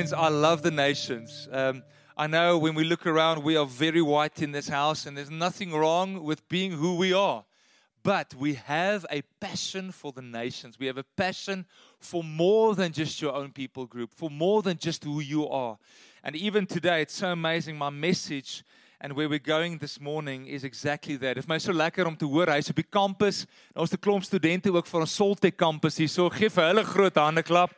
Friends, I love the nations. Um, I know when we look around, we are very white in this house, and there's nothing wrong with being who we are. But we have a passion for the nations. We have a passion for more than just your own people group, for more than just who you are. And even today, it's so amazing. My message and where we're going this morning is exactly that. Dit is my so lekker om te hoor hy's op die kampus. Is 'n klomp studente ook van ons Soltech kampus hier. So gee vir hulle groot hande klap.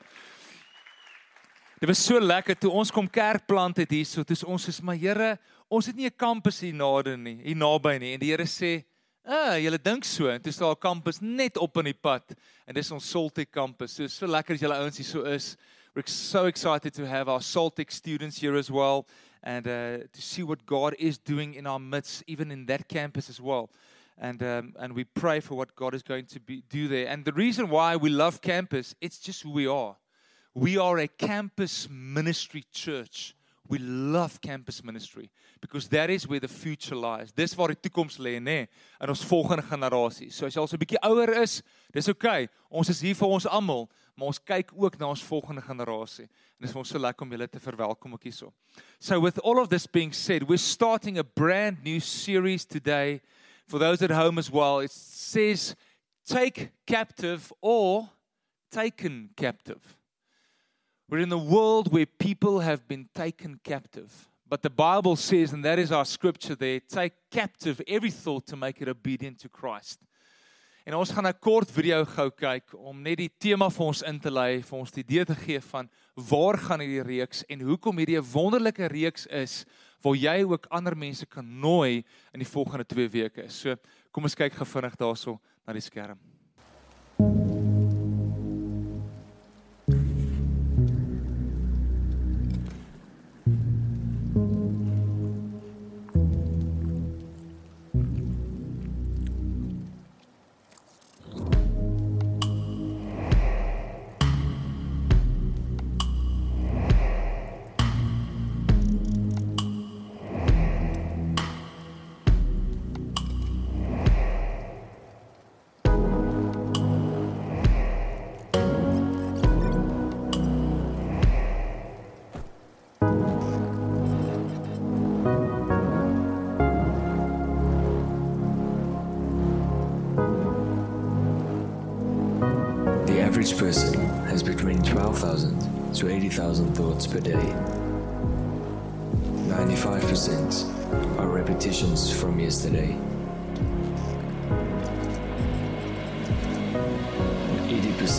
Dit was so lekker toe ons kom kerk plant het hier. So dis ons is maar Here, ons het nie 'n kampus hier nader nie, hier naby nie. En die Here sê, "Ah, julle dink so." En toe staan 'n kampus net op in die pad. En dis ons Soltech kampus. So so lekker as julle ouens hier so is. We're so excited to have our Soltech students here as well and uh, to see what God is doing in our midst, even in that campus as well. And, um, and we pray for what God is going to be, do there. And the reason why we love campus, it's just who we are. We are a campus ministry church. We love campus ministry because that is where the future lies. Dis waar die toekoms lê, nê, in ons volgende generasie. So as jy al so 'n bietjie ouer is, dis oukei. Okay. Ons is hier vir ons almal, maar ons kyk ook na ons volgende generasie. En dit is vir ons so lekker om julle te verwelkom ook hierso. So with all of this being said, we're starting a brand new series today for those at home as well. It says take captive or taken captive. We're in a world where people have been taken captive. But the Bible says, and that is our scripture there, take captive every thought to make it obedient to Christ. En ons gaan 'n kort video gou kyk om net die tema vir ons in te lei, vir ons die idee te gee van waar gaan hierdie reeks en hoekom hierdie 'n wonderlike reeks is waar jy ook ander mense kan nooi in die volgende 2 weke. So, kom ons kyk gou vinnig daarso na die skerm.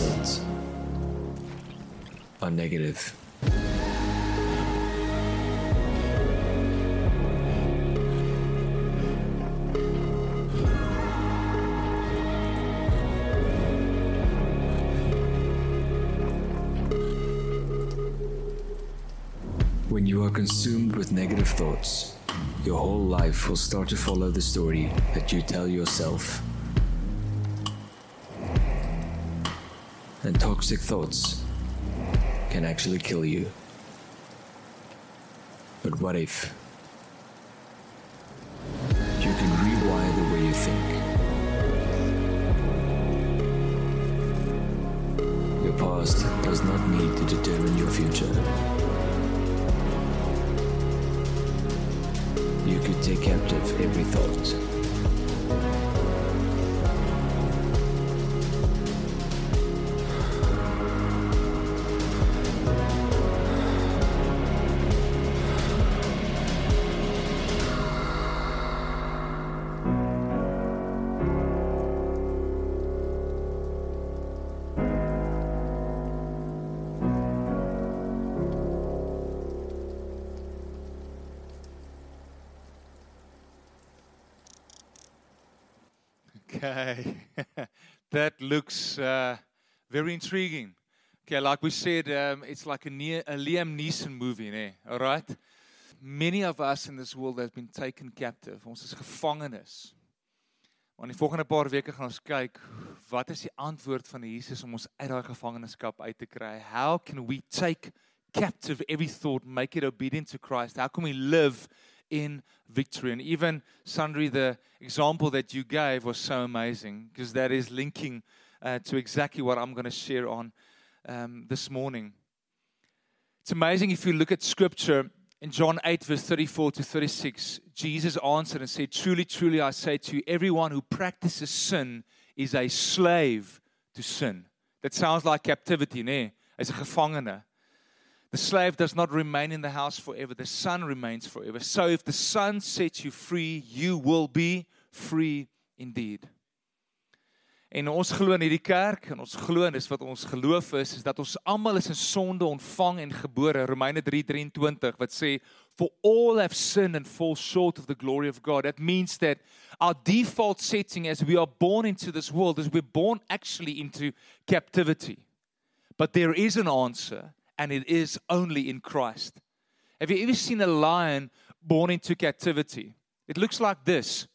80% are negative. When you are consumed with negative thoughts, your whole life will start to follow the story that you tell yourself. And toxic thoughts can actually kill you. But what if Okay. that looks uh, very intriguing. Okay, like we said, um, it's like a, ne- a Liam Neeson movie, né? All right? Many of us in this world have been taken captive. Ons is gevangenes. Maar in die volgende paar weke gaan ons kyk wat is die antwoord van Jesus om ons uit daai gevangenskap uit te kry? How can we take captive every thought, make it obedient to Christ? How can we live in victory. And even Sandri, the example that you gave was so amazing because that is linking uh, to exactly what I'm going to share on um, this morning. It's amazing if you look at scripture in John 8, verse 34 to 36. Jesus answered and said, Truly, truly, I say to you, everyone who practices sin is a slave to sin. That sounds like captivity, ne? As a gevangene. The slave does not remain in the house forever, the son remains forever. So if the son sets you free, you will be free indeed. En ons glo in hierdie kerk en ons glo en dis wat ons geloof is is dat ons almal is in sonde ontvang en gebore. Romeine 3:23 wat sê for all have sinned and fall short of the glory of God. That means that our default setting as we are born into this world is we're born actually into captivity. But there is an answer and it is only in Christ have you ever seen a lion born into captivity it looks like this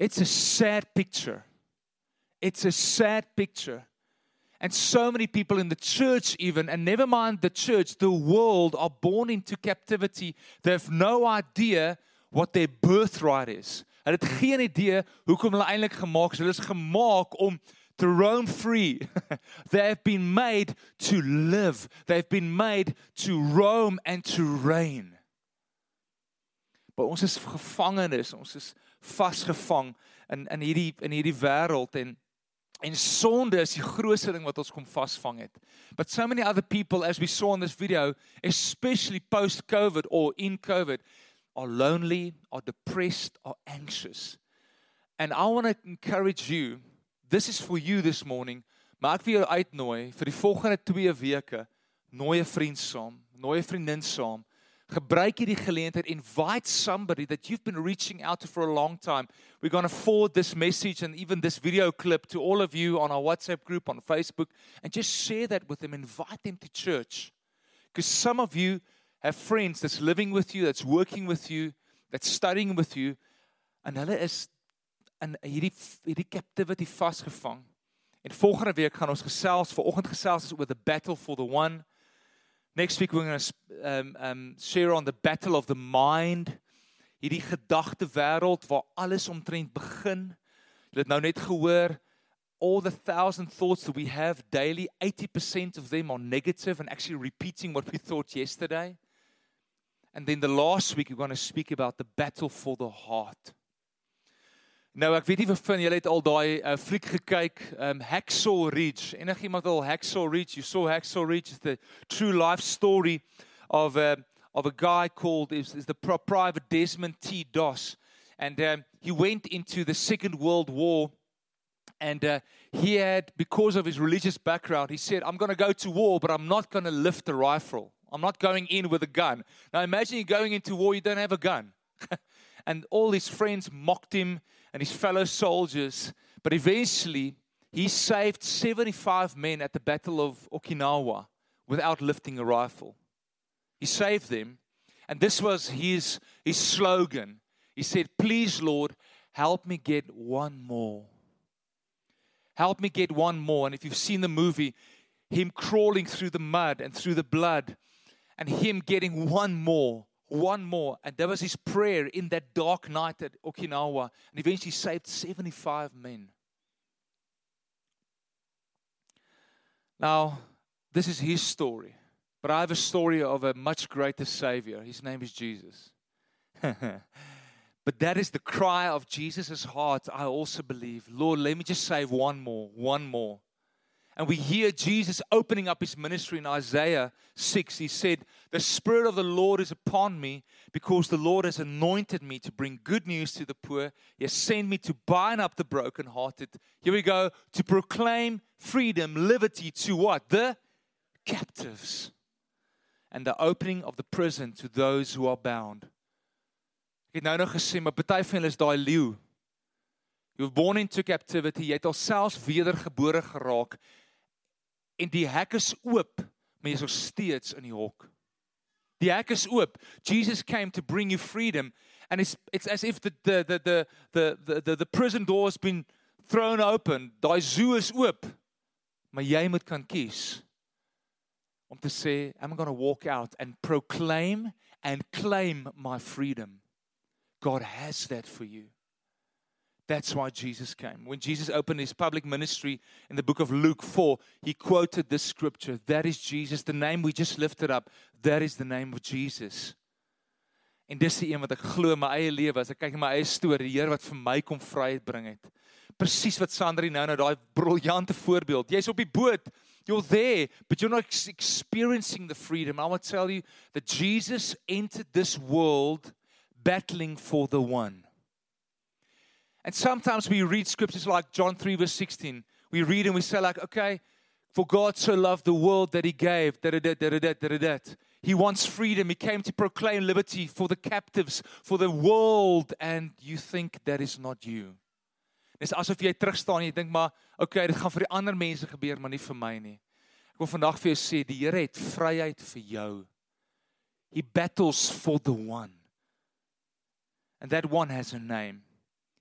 It's a sad picture. It's a sad picture. And so many people in the church, even, and never mind the church, the world, are born into captivity. They have no idea what their birthright is. Hulle het geen idee hoekom hulle eintlik gemaak is. Hulle is gemaak om to roam free. they have been made to live. They've been made to roam and to reign. Maar ons is gevangenes, ons is vasgevang in in hierdie in hierdie wêreld en en sonde is die grootste ding wat ons kom vasvang het. But so many other people as we saw in this video, especially post COVID or in COVID, are lonely, are depressed, are anxious. And I want to encourage you, this is for you this morning. Maar ek wil jou uitnooi vir die volgende 2 weke, nooi 'n vriend saam, nooi 'n vriendin saam. Gebruik hierdie geleentheid invite somebody that you've been reaching out to for a long time. We're going to forward this message and even this video clip to all of you on our WhatsApp group on Facebook and just share that with them. Invite them to church. Because some of you have friends that's living with you that's working with you that's studying with you and hulle is in hierdie hierdie captivity vasgevang en volgende week gaan ons gesels vanoggend gesels oor the battle for the one Next week we're going to um um share on the battle of the mind. Hierdie gedagte wêreld waar alles omtrent begin. Jy het nou net gehoor all the thousand thoughts that we have daily 80% of them are negative and actually repeating what we thought yesterday. And then the last week we're going to speak about the battle for the heart. Nou ek weet nie of van julle het al daai uh, fliek gekyk, um Hacksaw Ridge. Enigiemand al Hacksaw Ridge? You saw Hacksaw Ridge? It's the true life story of a uh, of a guy called is, is the private Desmond T. Doss, and um, he went into the Second World War. And uh, he had, because of his religious background, he said, I'm going to go to war, but I'm not going to lift a rifle. I'm not going in with a gun. Now imagine you're going into war, you don't have a gun. and all his friends mocked him and his fellow soldiers. But eventually, he saved 75 men at the Battle of Okinawa without lifting a rifle. He saved them. And this was his, his slogan. He said, Please, Lord, help me get one more. Help me get one more. And if you've seen the movie, him crawling through the mud and through the blood, and him getting one more one more. And that was his prayer in that dark night at Okinawa. And eventually saved 75 men. Now, this is his story. But I have a story of a much greater Savior. His name is Jesus. but that is the cry of Jesus' heart, I also believe. Lord, let me just save one more, one more. And we hear Jesus opening up his ministry in Isaiah 6. He said, The Spirit of the Lord is upon me because the Lord has anointed me to bring good news to the poor. He has sent me to bind up the brokenhearted. Here we go, to proclaim freedom, liberty to what? The captives. And the opening of the prison to those who are bound. Ek het nou nog gesê, maar party van hulle is daai leeu. Jy was born into captivity, jy het alselfs wedergebore geraak en die hek is oop, maar jy's nog steeds in die hok. Die hek is oop. Jesus came to bring you freedom and it's it's as if the the the the the the, the prison door has been thrown open. Daai zoo is oop. Maar jy moet kan kies om te sê I'm going to walk out and proclaim and claim my freedom. God has that for you. That's why Jesus came. When Jesus opened his public ministry in the book of Luke 4, he quoted this scripture. That is Jesus, the name we just lifted up. That is the name of Jesus. En dis die een wat ek glo my eie lewe as ek kyk na my eie storie, die Here wat vir my kom vryheid bring het. Presies wat Sandri nou nou daai briljante voorbeeld. Jy's op die boot. You're there, but you're not experiencing the freedom. I want to tell you that Jesus entered this world battling for the one. And sometimes we read scriptures like John 3, verse 16. We read and we say, like, okay, for God so loved the world that he gave. Da, da, da, da, da, da, da. He wants freedom. He came to proclaim liberty for the captives, for the world. And you think that is not you. Dis asof jy terug staan en jy dink maar okay dit gaan vir die ander mense gebeur maar nie vir my nie. Ek wil vandag vir jou sê die Here het vryheid vir jou. He battles for the one. And that one has a name.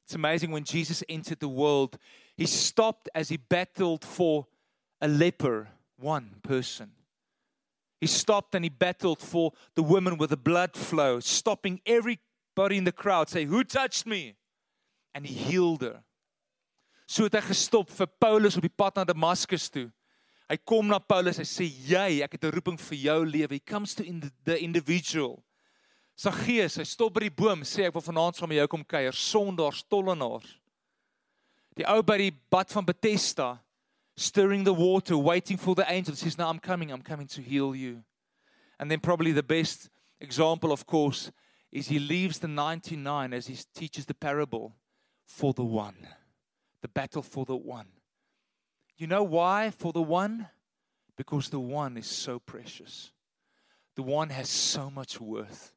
It's amazing when Jesus entered the world, he stopped as he battled for a leper, one person. He stopped and he battled for the woman with the blood flow, stopping everybody in the crowd, say, Who touched me? And he healed her. So het hy gestop vir Paulus op die pad na Damaskus toe. Hy kom na Paulus, hy sê, "Jy, ek het 'n roeping vir jou lewe." He comes to in the, the individual. Saggeus, hy stop by die boom, sê ek wil vanaand saam met jou kom kuier, sondaars, tollenaars. Die ou by die bad van Bethesda, stirring the water, waiting for the angel, says, "Now I'm coming, I'm coming to heal you." And then probably the best example of course is he leaves the 99 as he teaches the parable for the one. The battle for the one. You know why for the one? Because the one is so precious. The one has so much worth.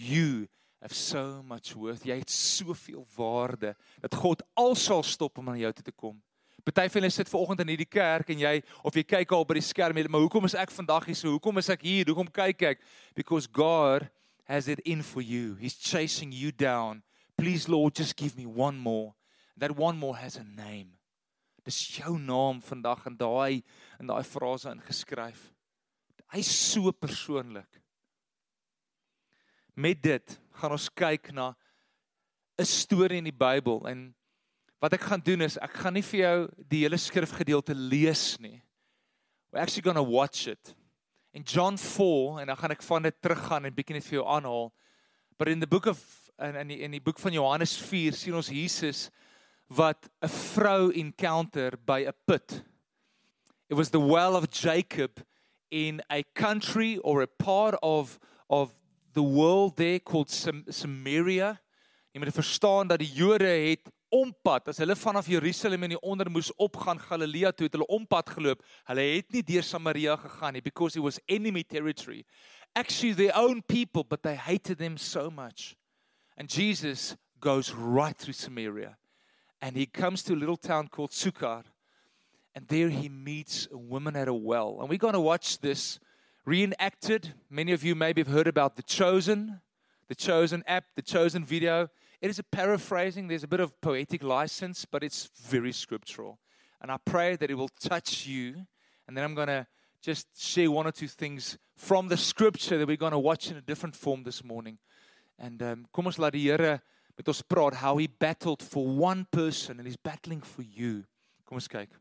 You have so much worth. Jy het soveel waarde dat God al sal stop om na jou toe te kom. Party van julle sit vanoggend in hierdie kerk en jy of jy kyk al by die skerm en maar hoekom is ek vandag hier so? Hoekom is ek hier? Hoekom kyk ek? Because God has it in for you. He's chasing you down. Please Lord, just give me one more. That one more has a name. Dis jou naam vandag in daai in daai frase ingeskryf. Hy's so persoonlik met dit gaan ons kyk na 'n storie in die Bybel en wat ek gaan doen is ek gaan nie vir jou die hele skrifgedeelte lees nie. We're actually going to watch it. In John 4 en dan gaan ek van dit teruggaan en bietjie net vir jou aanhaal. But in the book of in in die, in die boek van Johannes 4 sien ons Jesus wat 'n vrou encounter by 'n put. It was the well of Jacob in a country or a part of of the world there called Sam Samaria. Jy moet verstaan dat die Jode het ompad as hulle vanaf Jerusalem in die onder moes opgaan Galilea toe het hulle ompad geloop. Hulle het nie deur Samaria gegaan nie because it was enemy territory. Actually their own people but they hated them so much. And Jesus goes right through Samaria and he comes to a little town called Sukkar and there he meets a woman at a well. And we're going to watch this reenacted. Many of you maybe have heard about The Chosen, The Chosen app, The Chosen video. It is a paraphrasing, there's a bit of poetic license, but it's very scriptural. And I pray that it will touch you. And then I'm going to just share one or two things from the scripture that we're going to watch in a different form this morning. And um, kom ons laat die Here met ons praat how he battled for one person and he's battling for you. Kom ons kyk.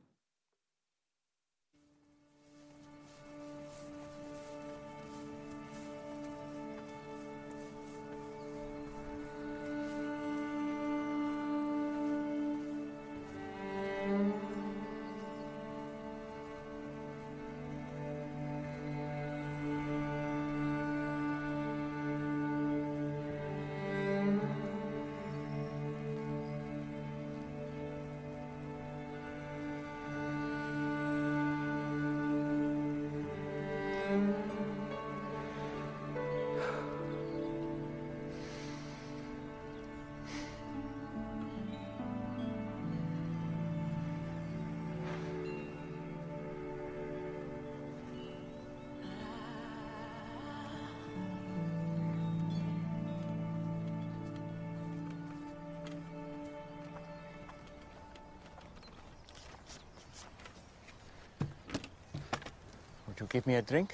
You give me a drink?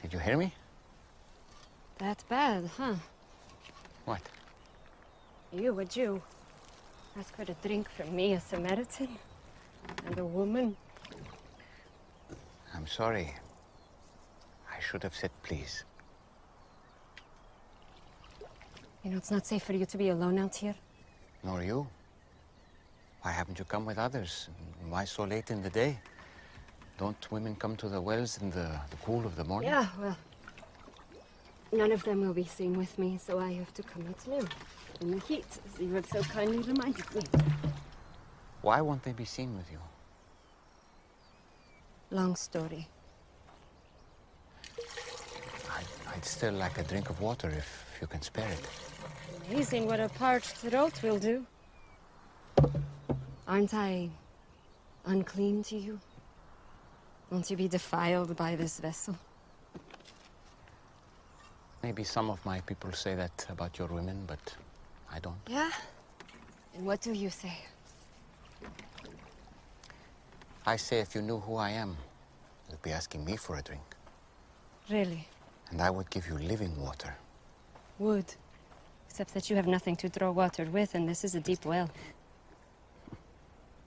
Did you hear me? That bad, huh? What? You, a Jew, ask for a drink from me, a Samaritan, and a woman. I'm sorry. I should have said please. You know, it's not safe for you to be alone out here. Nor you. Why haven't you come with others? And Why so late in the day? Don't women come to the wells in the, the cool of the morning? Yeah, well, none of them will be seen with me, so I have to come out now. In the heat, as you have so kindly reminded me. Why won't they be seen with you? Long story. I'd, I'd still like a drink of water if you can spare it. Amazing what a parched throat will do. Aren't I unclean to you? Won't you be defiled by this vessel? Maybe some of my people say that about your women, but I don't. Yeah? And what do you say? I say if you knew who I am, you'd be asking me for a drink. Really? And I would give you living water. Would. Except that you have nothing to draw water with, and this is a deep well.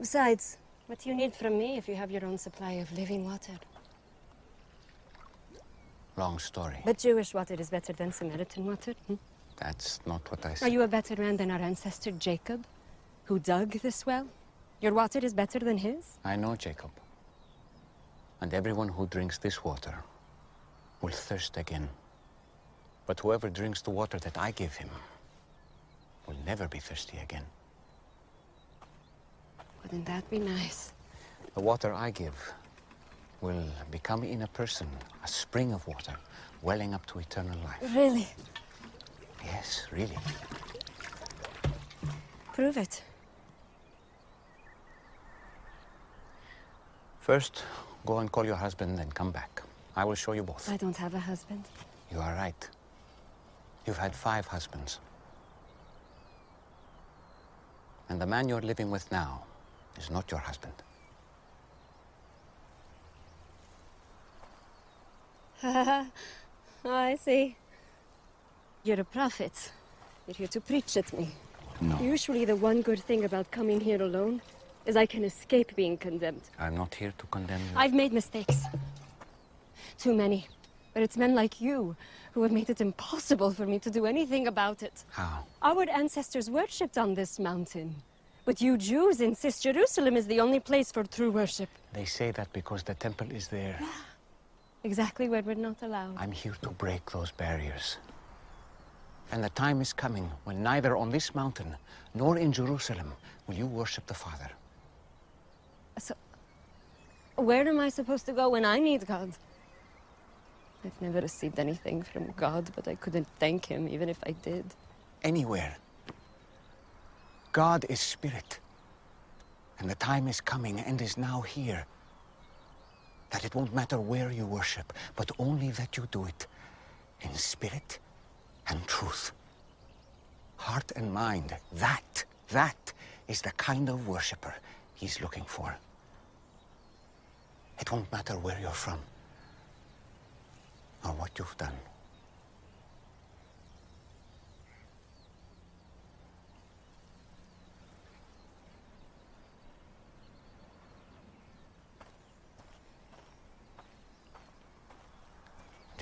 Besides, what do you need from me if you have your own supply of living water? Long story. But Jewish water is better than Samaritan water. hmm? That's not what I said. Are you a better man than our ancestor Jacob, who dug this well? Your water is better than his? I know Jacob. And everyone who drinks this water will thirst again. But whoever drinks the water that I give him will never be thirsty again. Wouldn't that be nice? The water I give will become in a person a spring of water welling up to eternal life. Really? Yes, really. Prove it. First, go and call your husband and come back. I will show you both. I don't have a husband. You are right. You've had five husbands. And the man you're living with now is not your husband. oh, I see. You're a prophet. You're here to preach at me. No. Usually, the one good thing about coming here alone is I can escape being condemned. I'm not here to condemn you. I've made mistakes. Too many. But it's men like you who have made it impossible for me to do anything about it. How? Our ancestors worshipped on this mountain. But you Jews insist Jerusalem is the only place for true worship. They say that because the temple is there. Exactly where we're not allowed. I'm here to break those barriers. And the time is coming when neither on this mountain nor in Jerusalem will you worship the Father. So, where am I supposed to go when I need God? I've never received anything from God, but I couldn't thank Him even if I did. Anywhere. God is spirit. And the time is coming and is now here that it won't matter where you worship, but only that you do it in spirit and truth. Heart and mind, that, that is the kind of worshiper he's looking for. It won't matter where you're from or what you've done.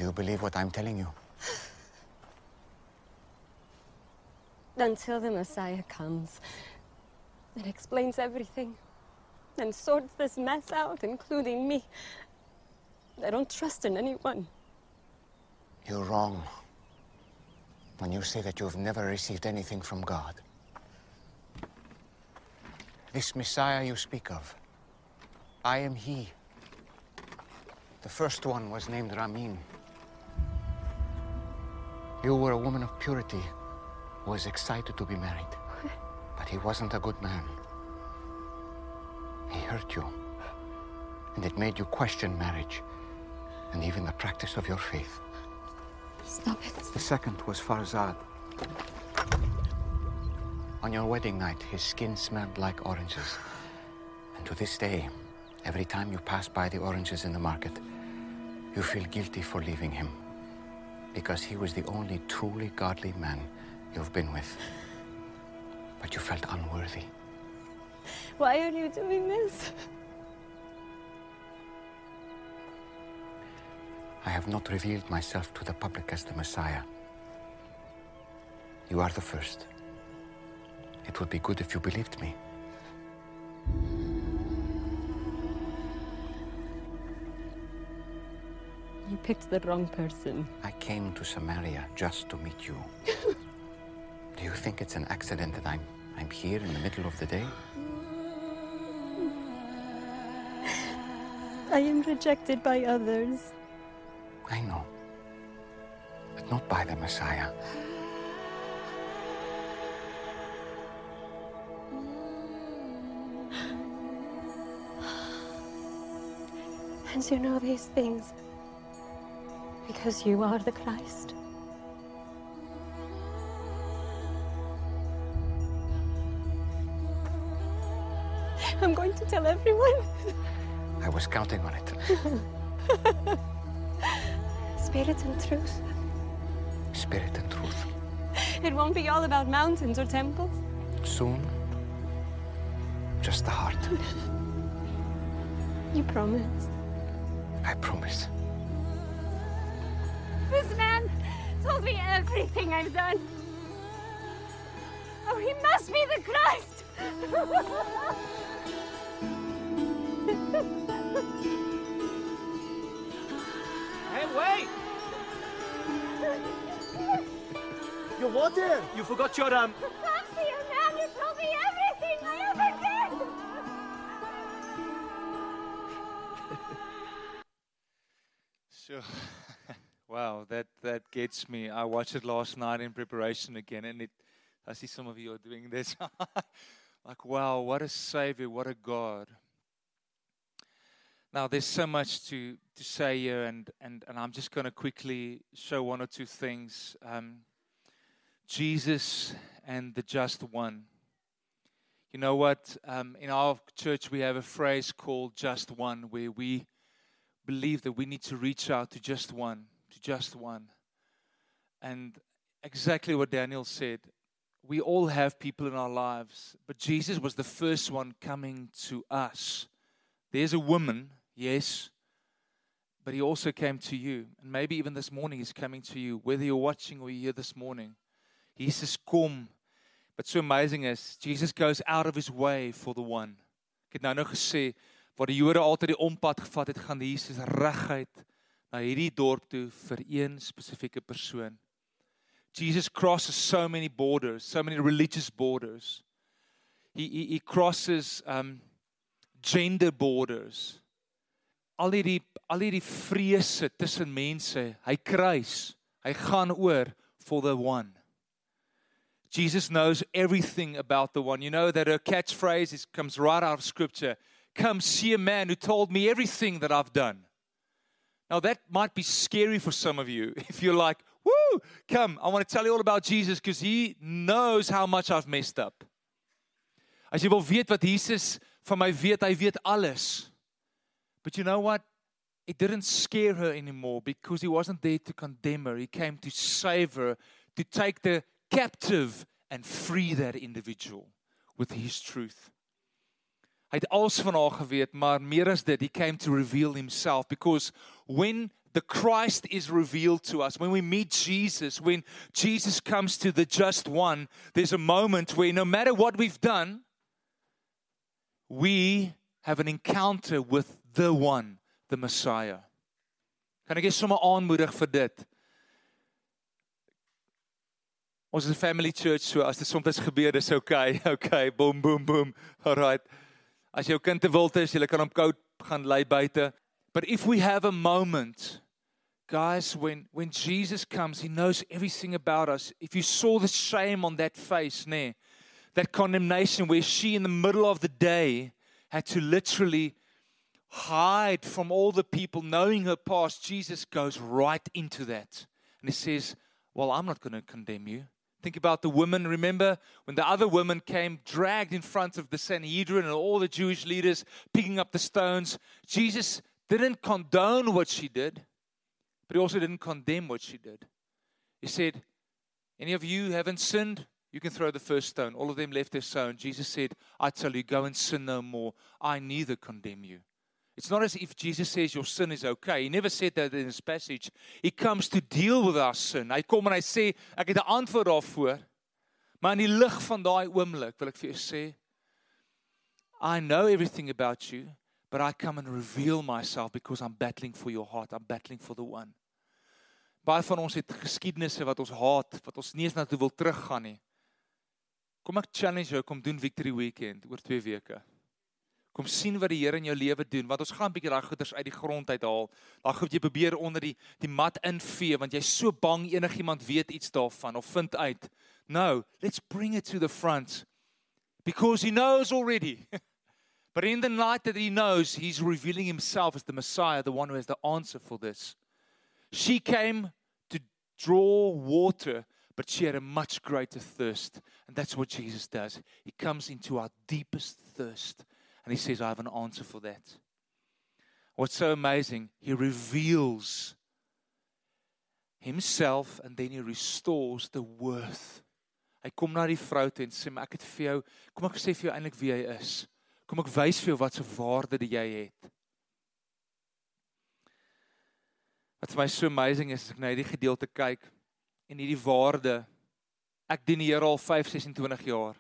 You believe what I'm telling you? Until the Messiah comes and explains everything and sorts this mess out, including me. I don't trust in anyone. You're wrong when you say that you've never received anything from God. This Messiah you speak of, I am He. The first one was named Ramin. You were a woman of purity who was excited to be married. But he wasn't a good man. He hurt you. And it made you question marriage and even the practice of your faith. Stop it. The second was Farzad. On your wedding night, his skin smelled like oranges. And to this day, every time you pass by the oranges in the market, you feel guilty for leaving him. Because he was the only truly godly man you've been with. But you felt unworthy. Why are you doing this? I have not revealed myself to the public as the Messiah. You are the first. It would be good if you believed me. Picked the wrong person. I came to Samaria just to meet you. Do you think it's an accident that I'm I'm here in the middle of the day? I am rejected by others. I know. But not by the Messiah. And you know these things because you are the Christ. I'm going to tell everyone. I was counting on it. Spirit and truth. Spirit and truth. It won't be all about mountains or temples. Soon, just the heart. You promise. I promise. Told me everything I've done. Oh, he must be the Christ. Hey, wait! Your what there? You forgot your um. Gets me. I watched it last night in preparation again, and it, I see some of you are doing this. like, wow, what a Savior, what a God. Now, there's so much to, to say here, and, and, and I'm just going to quickly show one or two things. Um, Jesus and the Just One. You know what? Um, in our church, we have a phrase called Just One, where we believe that we need to reach out to just one, to just one. And exactly what Daniel said we all have people in our lives, but Jesus was the first one coming to us. There's a woman, yes, but he also came to you. And maybe even this morning he's coming to you, whether you're watching or you're here this morning. He says, Come. But so amazing is, Jesus goes out of his way for the one. Ek het nou nou gesê, waar die Jode altyd die ompad gevat het, gaan Jesus reguit na hierdie dorp toe vir een spesifieke persoon. Jesus crosses so many borders, so many religious borders. He, he, he crosses um, gender borders. Al hierdie al hierdie vrese tussen mense, hy kruis, hy gaan oor for the one. Jesus knows everything about the one. You know that her catchphrase is, comes right out of scripture. Come see a man who told me everything that I've done. Now, that might be scary for some of you if you're like, woo, come, I want to tell you all about Jesus because he knows how much I've messed up. As jy wil weet wat Jesus van my weet, hy weet alles. But you know what? It didn't scare her anymore because he wasn't there to condemn her. He came to save her, to take the captive and free that individual with his truth. Hy het alles van haar geweet, maar meer as dit, he came to reveal himself because when the Christ is revealed to us, when we meet Jesus, when Jesus comes to the just one, there's a moment where no matter what we've done, we have an encounter with the one, the Messiah. Kan ek sommer aanmoedig vir dit? Ons is 'n family church, so as dit soms gebeur, dis okay. Okay, boom boom boom. Alright. As jou kind te wild is, jy kan hom koud gaan lê buite. But if we have a moment guys when when Jesus comes, he knows everything about us. If you saw the shame on that face, nee, that condemnation where she in the middle of the day had to literally hide from all the people knowing her past, Jesus goes right into that. And he says, Well, I'm not going to condemn you. Think about the woman. Remember when the other woman came dragged in front of the Sanhedrin and all the Jewish leaders picking up the stones? Jesus didn't condone what she did, but he also didn't condemn what she did. He said, Any of you haven't sinned? You can throw the first stone. All of them left their stone. Jesus said, I tell you, go and sin no more. I neither condemn you. It's not as if Jesus says your sin is okay. He never said that in this passage. He comes to deal with our sin. Hy kom en hy sê ek het 'n antwoord daarvoor. Maar in die lig van daai oomblik wil ek vir jou sê I know everything about you, but I come and reveal myself because I'm battling for your heart. I'm battling for the one. Baie van ons het geskiedenisse wat ons haat, wat ons nie eens na toe wil teruggaan nie. Kom ek challenge jou kom doen Victory Weekend oor 2 weke. Kom sien wat die Here in jou lewe doen, want ons gaan 'n bietjie daai goeders uit die grond uithaal. Daai goed jy probeer onder die die mat invee want jy's so bang enigiemand weet iets daarvan of vind uit. No, let's bring it to the front because he knows already. but in the night that he knows, he's revealing himself as the Messiah, the one who has the answer for this. She came to draw water but she had a much greater thirst. And that's what Jesus does. He comes into our deepest thirst and he says, I have an answer for that. What's so amazing, he reveals himself and then he restores the worth. Hy kom na die vrou toe en sê, "Ek het vir jou, kom ek sê vir jou eintlik wie is. Kom ek wys vir jou wat se waarde dit jy het." Wat vir my so amazing is, as ek na hierdie gedeelte kyk, en hierdie waarde. Ek dien die Here al 5 26 jaar.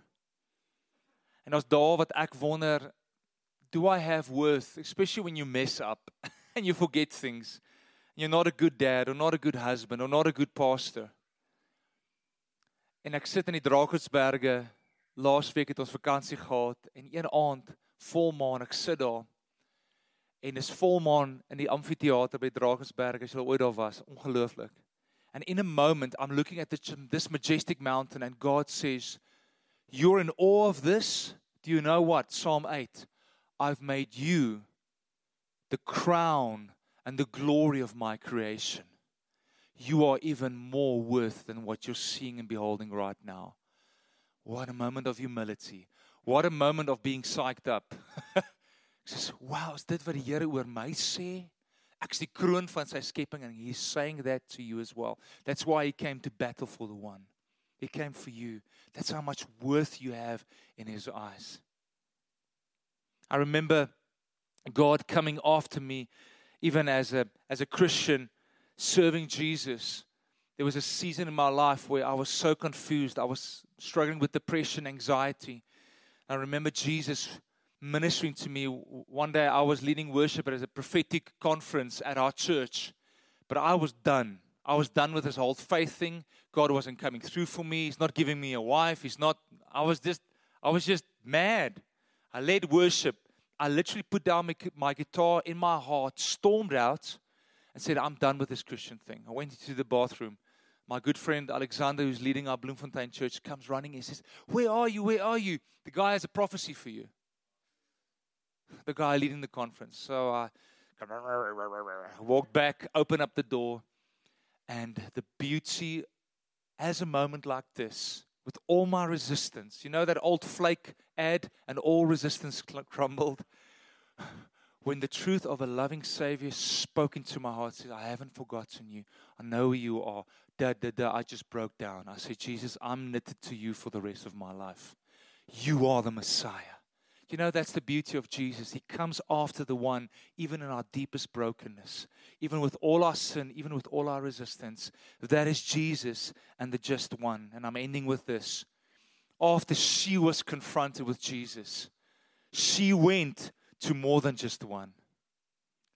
En as daar wat ek wonder, do I have worth, especially when you mess up and you forget things. You're not a good dad or not a good husband or not a good pastor. En ek sit in die Drakensberge. Laasweek het ons vakansie gehad en een aand volmaan ek sit daar. En dis volmaan in die amfitheater by Drakensberge as jy ooit daar was. Ongelooflik. And in a moment, I'm looking at this majestic mountain, and God says, You're in awe of this. Do you know what? Psalm 8 I've made you the crown and the glory of my creation. You are even more worth than what you're seeing and beholding right now. What a moment of humility. What a moment of being psyched up. says, wow, is dit wat die Here oor my sê? Ek's die kroon van sy skepping and he's saying that to you as well. That's why he came to battle for the one. He came for you. That's how much worth you have in his eyes. I remember God coming after me even as a as a Christian serving Jesus. There was a season in my life where I was so confused. I was struggling with depression, anxiety. I remember Jesus ministering to me. One day I was leading worship at a prophetic conference at our church, but I was done. I was done with this whole faith thing. God wasn't coming through for me. He's not giving me a wife. He's not. I was just, I was just mad. I led worship. I literally put down my, my guitar in my heart, stormed out, and said, I'm done with this Christian thing. I went into the bathroom. My good friend Alexander, who's leading our Bloemfontein church, comes running and says, Where are you? Where are you? The guy has a prophecy for you the guy leading the conference. So I walked back, opened up the door, and the beauty as a moment like this, with all my resistance, you know that old flake ad, and all resistance crumbled. When the truth of a loving Savior spoke into my heart, said, I haven't forgotten you. I know who you are. I just broke down. I said, Jesus, I'm knitted to you for the rest of my life. You are the Messiah. You know, that's the beauty of Jesus. He comes after the one, even in our deepest brokenness, even with all our sin, even with all our resistance. That is Jesus and the just one. And I'm ending with this. After she was confronted with Jesus, she went to more than just one.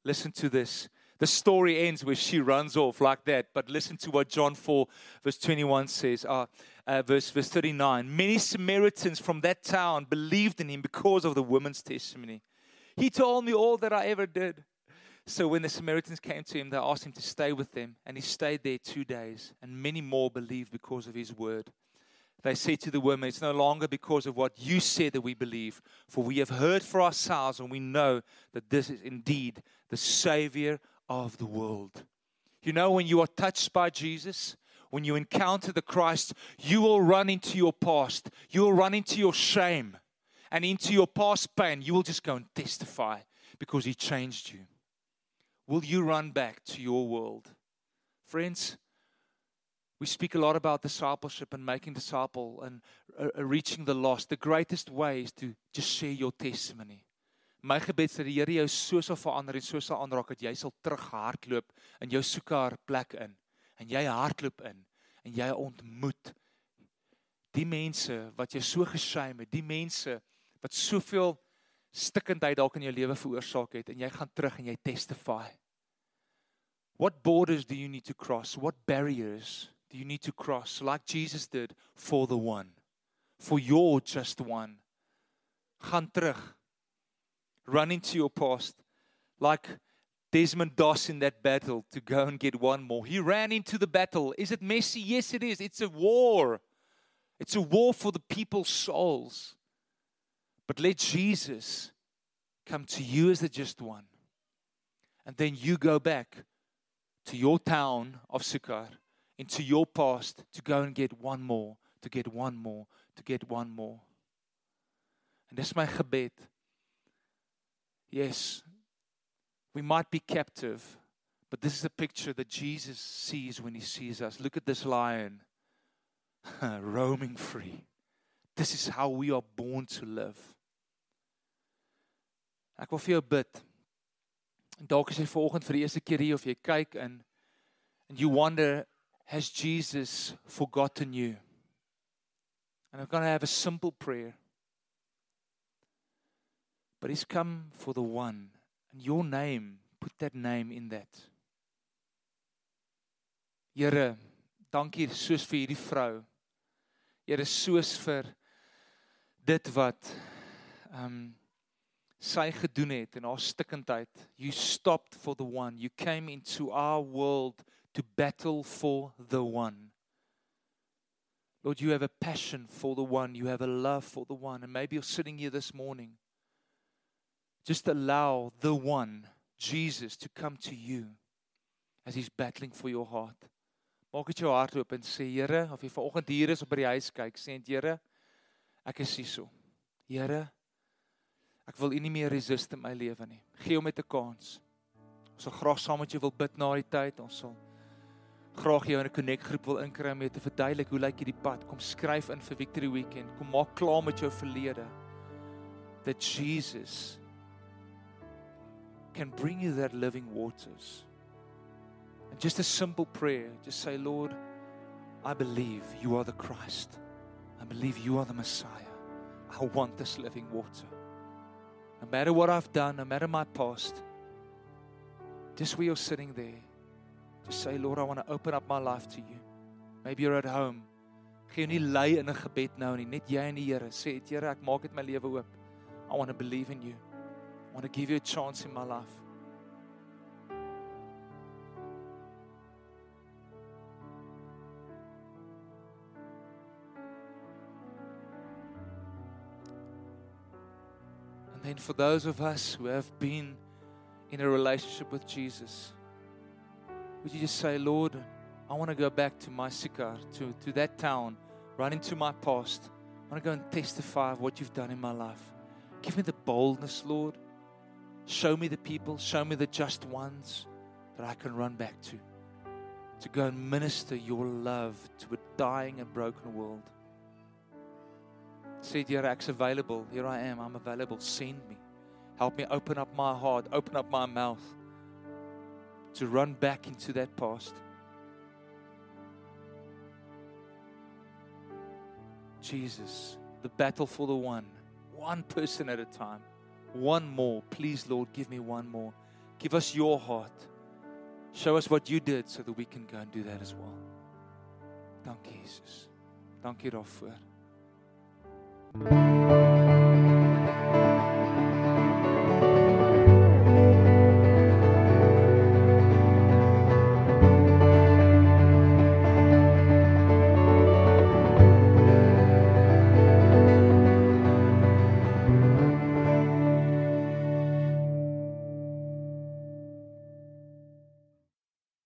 Listen to this. The story ends where she runs off like that. But listen to what John 4, verse 21 says. Uh, uh, verse, verse 39. Many Samaritans from that town believed in him because of the woman's testimony. He told me all that I ever did. So when the Samaritans came to him, they asked him to stay with them. And he stayed there two days. And many more believed because of his word. They said to the woman, It's no longer because of what you said that we believe, for we have heard for ourselves and we know that this is indeed the Savior of the world. You know, when you are touched by Jesus, when you encounter the Christ, you will run into your past, you will run into your shame and into your past pain. You will just go and testify because He changed you. Will you run back to your world? Friends, We speak a lot about discipleship and making disciple and uh, uh, reaching the lost. The greatest way is to just share your testimony. My gebed is dat die Here jou so sal verander en so sal aanraak dat jy sal terughardloop in jou soekaar plek in en jy hardloop in en jy ontmoet die mense wat jy so geshame het, die mense wat soveel stikkendheid dalk in jou lewe veroorsaak het en jy gaan terug en jy testify. What borders do you need to cross? What barriers do you need to cross like Jesus did for the one? For your just one. Gaan terug run into your past like Desmond Doss in that battle to go and get one more. He ran into the battle. Is it messy? Yes, it is. It's a war. It's a war for the people's souls. But let Jesus come to you as the just one. And then you go back to your town of Sychar, into your past, to go and get one more, to get one more, to get one more. And dis my gebed Yes, we might be captive, but this is a picture that Jesus sees when he sees us. Look at this lion roaming free. This is how we are born to live. Ek wil vir jou bid. Dalk is jy vanoggend vir die eerste keer hier of jy kyk and you wonder has Jesus forgotten you? And I'm going to have a simple prayer. But he's come for the one. And your name, put that name in that. Here, dankie soos vir hierdie vrou. Here, soos vir dit wat um, sy gedoen het in haar stikkendheid. You stopped for the one. You came into our world to battle for the one. Lord, you have a passion for the one. You have a love for the one. And maybe you're sitting here this morning just allow the one, Jesus, to come to you as he's battling for your heart. Maak dit jou hart oop en sê Here, of jy vanoggend hier is of by die huis kyk, sê net Here, ek is hier so. Here, ek wil U nie meer resist in my lewe nie. Gee hom net 'n kans. Ons sal graag saam met jou wil bid na die tyd. Ons sal graag jou in 'n connect groep wil inkry om te verduidelik hoe lyk hierdie pad. Kom skryf in vir Victory Weekend. Kom maak klaar met jou verlede. That Jesus can bring you that living waters. And just a simple prayer, just say, Lord, I believe you are the Christ. I believe you are the Messiah. I want this living water. No matter what I've done, no matter my past, just where you're sitting there, just say, Lord, I want to open up my life to you. Maybe you're at home. Geen nie lei in 'n gebed nou nie, net jy en die Here. Sê, Here, ek maak dit my lewe oop. I want to believe in you. Want to give you a chance in my life. And then for those of us who have been in a relationship with Jesus, would you just say, Lord, I want to go back to my Sychar, to, to that town, run into my past. I want to go and testify of what you've done in my life. Give me the boldness, Lord. Show me the people, show me the just ones that I can run back to. To go and minister your love to a dying and broken world. Say, dear, ek's available. Here I am. I'm available. Send me. Help me open up my heart, open up my mouth to run back into that past. Jesus, the battle for the one, one person at a time. One more. Please, Lord, give me one more. Give us your heart. Show us what you did so that we can go and do that as well. Dankie Jesus. thank Dankie daarvoor.